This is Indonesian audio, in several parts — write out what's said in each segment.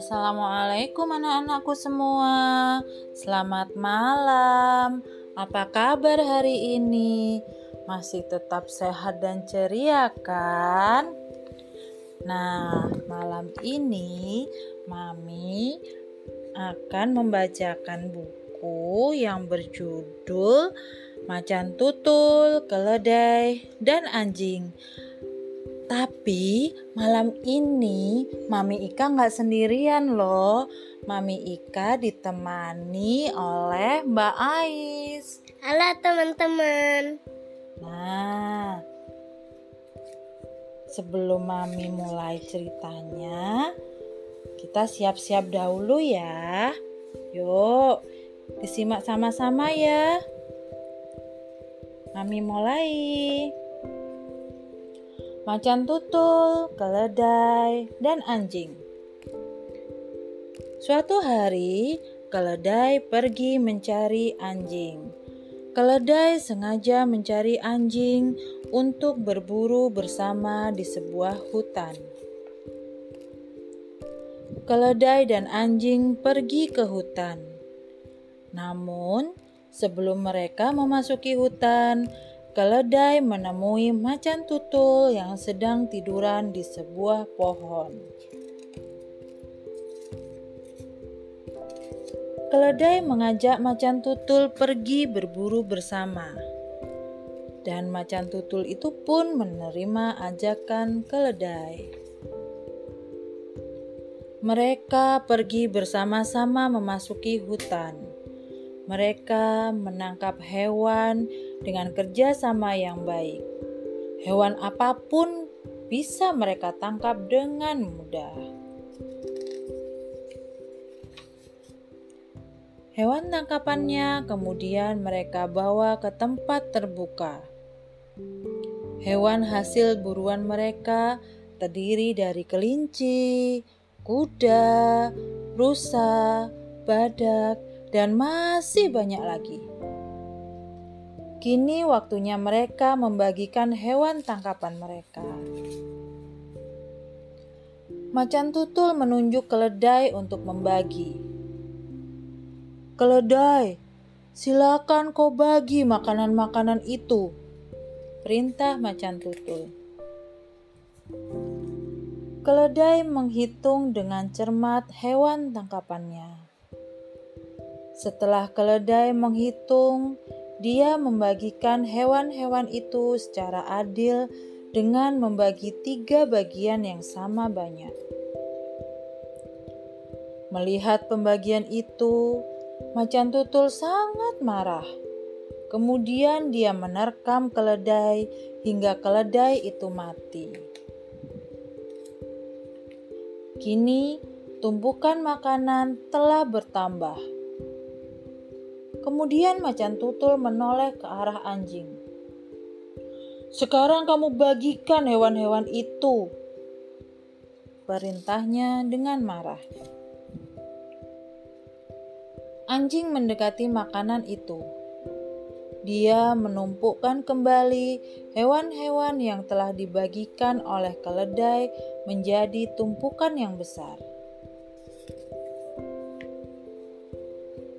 Assalamualaikum anak-anakku semua. Selamat malam. Apa kabar hari ini? Masih tetap sehat dan ceria kan? Nah, malam ini Mami akan membacakan buku yang berjudul Macan Tutul, Keledai, dan Anjing tapi malam ini Mami Ika nggak sendirian loh. Mami Ika ditemani oleh Mbak Ais. Halo teman-teman. Nah, sebelum Mami mulai ceritanya, kita siap-siap dahulu ya. Yuk, disimak sama-sama ya. Mami mulai macan tutul, keledai, dan anjing. Suatu hari, keledai pergi mencari anjing. Keledai sengaja mencari anjing untuk berburu bersama di sebuah hutan. Keledai dan anjing pergi ke hutan. Namun, sebelum mereka memasuki hutan, keledai menemui macan tutul yang sedang tiduran di sebuah pohon. Keledai mengajak macan tutul pergi berburu bersama. Dan macan tutul itu pun menerima ajakan keledai. Mereka pergi bersama-sama memasuki hutan. Mereka menangkap hewan dengan kerjasama yang baik. Hewan apa pun bisa mereka tangkap dengan mudah. Hewan tangkapannya kemudian mereka bawa ke tempat terbuka. Hewan hasil buruan mereka terdiri dari kelinci, kuda, rusa, badak, dan masih banyak lagi. Kini waktunya mereka membagikan hewan tangkapan mereka. Macan tutul menunjuk keledai untuk membagi. Keledai, silakan kau bagi makanan-makanan itu. Perintah macan tutul. Keledai menghitung dengan cermat hewan tangkapannya. Setelah keledai menghitung, dia membagikan hewan-hewan itu secara adil dengan membagi tiga bagian yang sama banyak. Melihat pembagian itu, macan tutul sangat marah. Kemudian dia menerkam keledai hingga keledai itu mati. Kini, tumpukan makanan telah bertambah Kemudian macan tutul menoleh ke arah anjing. Sekarang kamu bagikan hewan-hewan itu. Perintahnya dengan marah. Anjing mendekati makanan itu. Dia menumpukkan kembali hewan-hewan yang telah dibagikan oleh keledai menjadi tumpukan yang besar.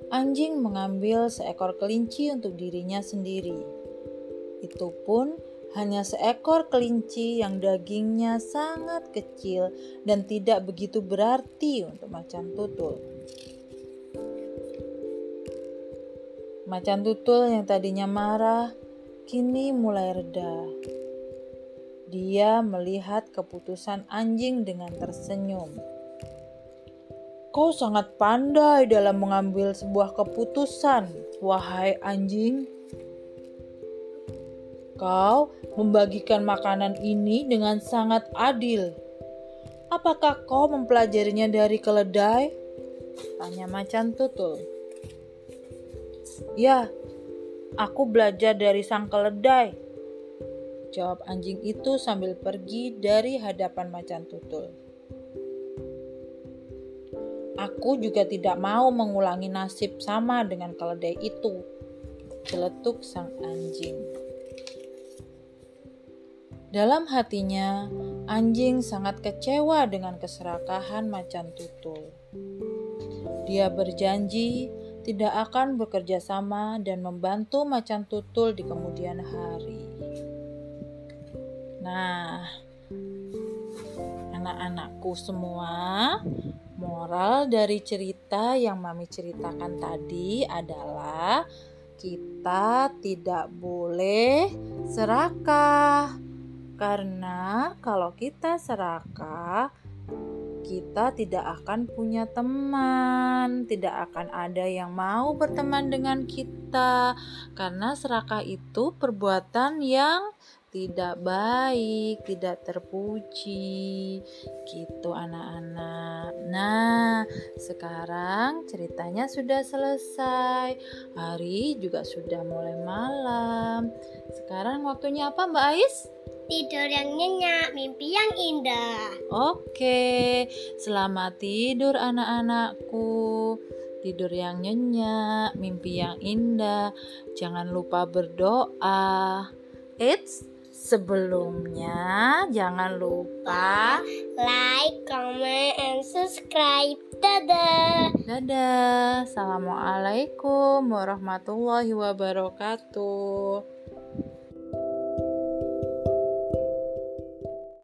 Anjing mengambil seekor kelinci untuk dirinya sendiri. Itu pun hanya seekor kelinci yang dagingnya sangat kecil dan tidak begitu berarti untuk macan tutul. Macan tutul yang tadinya marah kini mulai reda. Dia melihat keputusan anjing dengan tersenyum. Kau sangat pandai dalam mengambil sebuah keputusan, wahai anjing. Kau membagikan makanan ini dengan sangat adil. Apakah kau mempelajarinya dari keledai? Tanya macan tutul. Ya, aku belajar dari sang keledai. Jawab anjing itu sambil pergi dari hadapan macan tutul. Aku juga tidak mau mengulangi nasib sama dengan keledai itu. Celetuk sang anjing. Dalam hatinya, anjing sangat kecewa dengan keserakahan macan tutul. Dia berjanji tidak akan bekerja sama dan membantu macan tutul di kemudian hari. Nah, anak-anakku semua, moral dari cerita yang Mami ceritakan tadi adalah kita tidak boleh serakah. Karena kalau kita serakah, kita tidak akan punya teman, tidak akan ada yang mau berteman dengan kita, karena serakah itu perbuatan yang tidak baik, tidak terpuji, gitu anak-anak. Nah, sekarang ceritanya sudah selesai, hari juga sudah mulai malam. Sekarang waktunya apa, Mbak Ais? Tidur yang nyenyak, mimpi yang indah. Oke, selamat tidur anak-anakku. Tidur yang nyenyak, mimpi yang indah. Jangan lupa berdoa. Eits, sebelumnya jangan lupa like, comment, and subscribe. Dadah. Dadah. Assalamualaikum warahmatullahi wabarakatuh.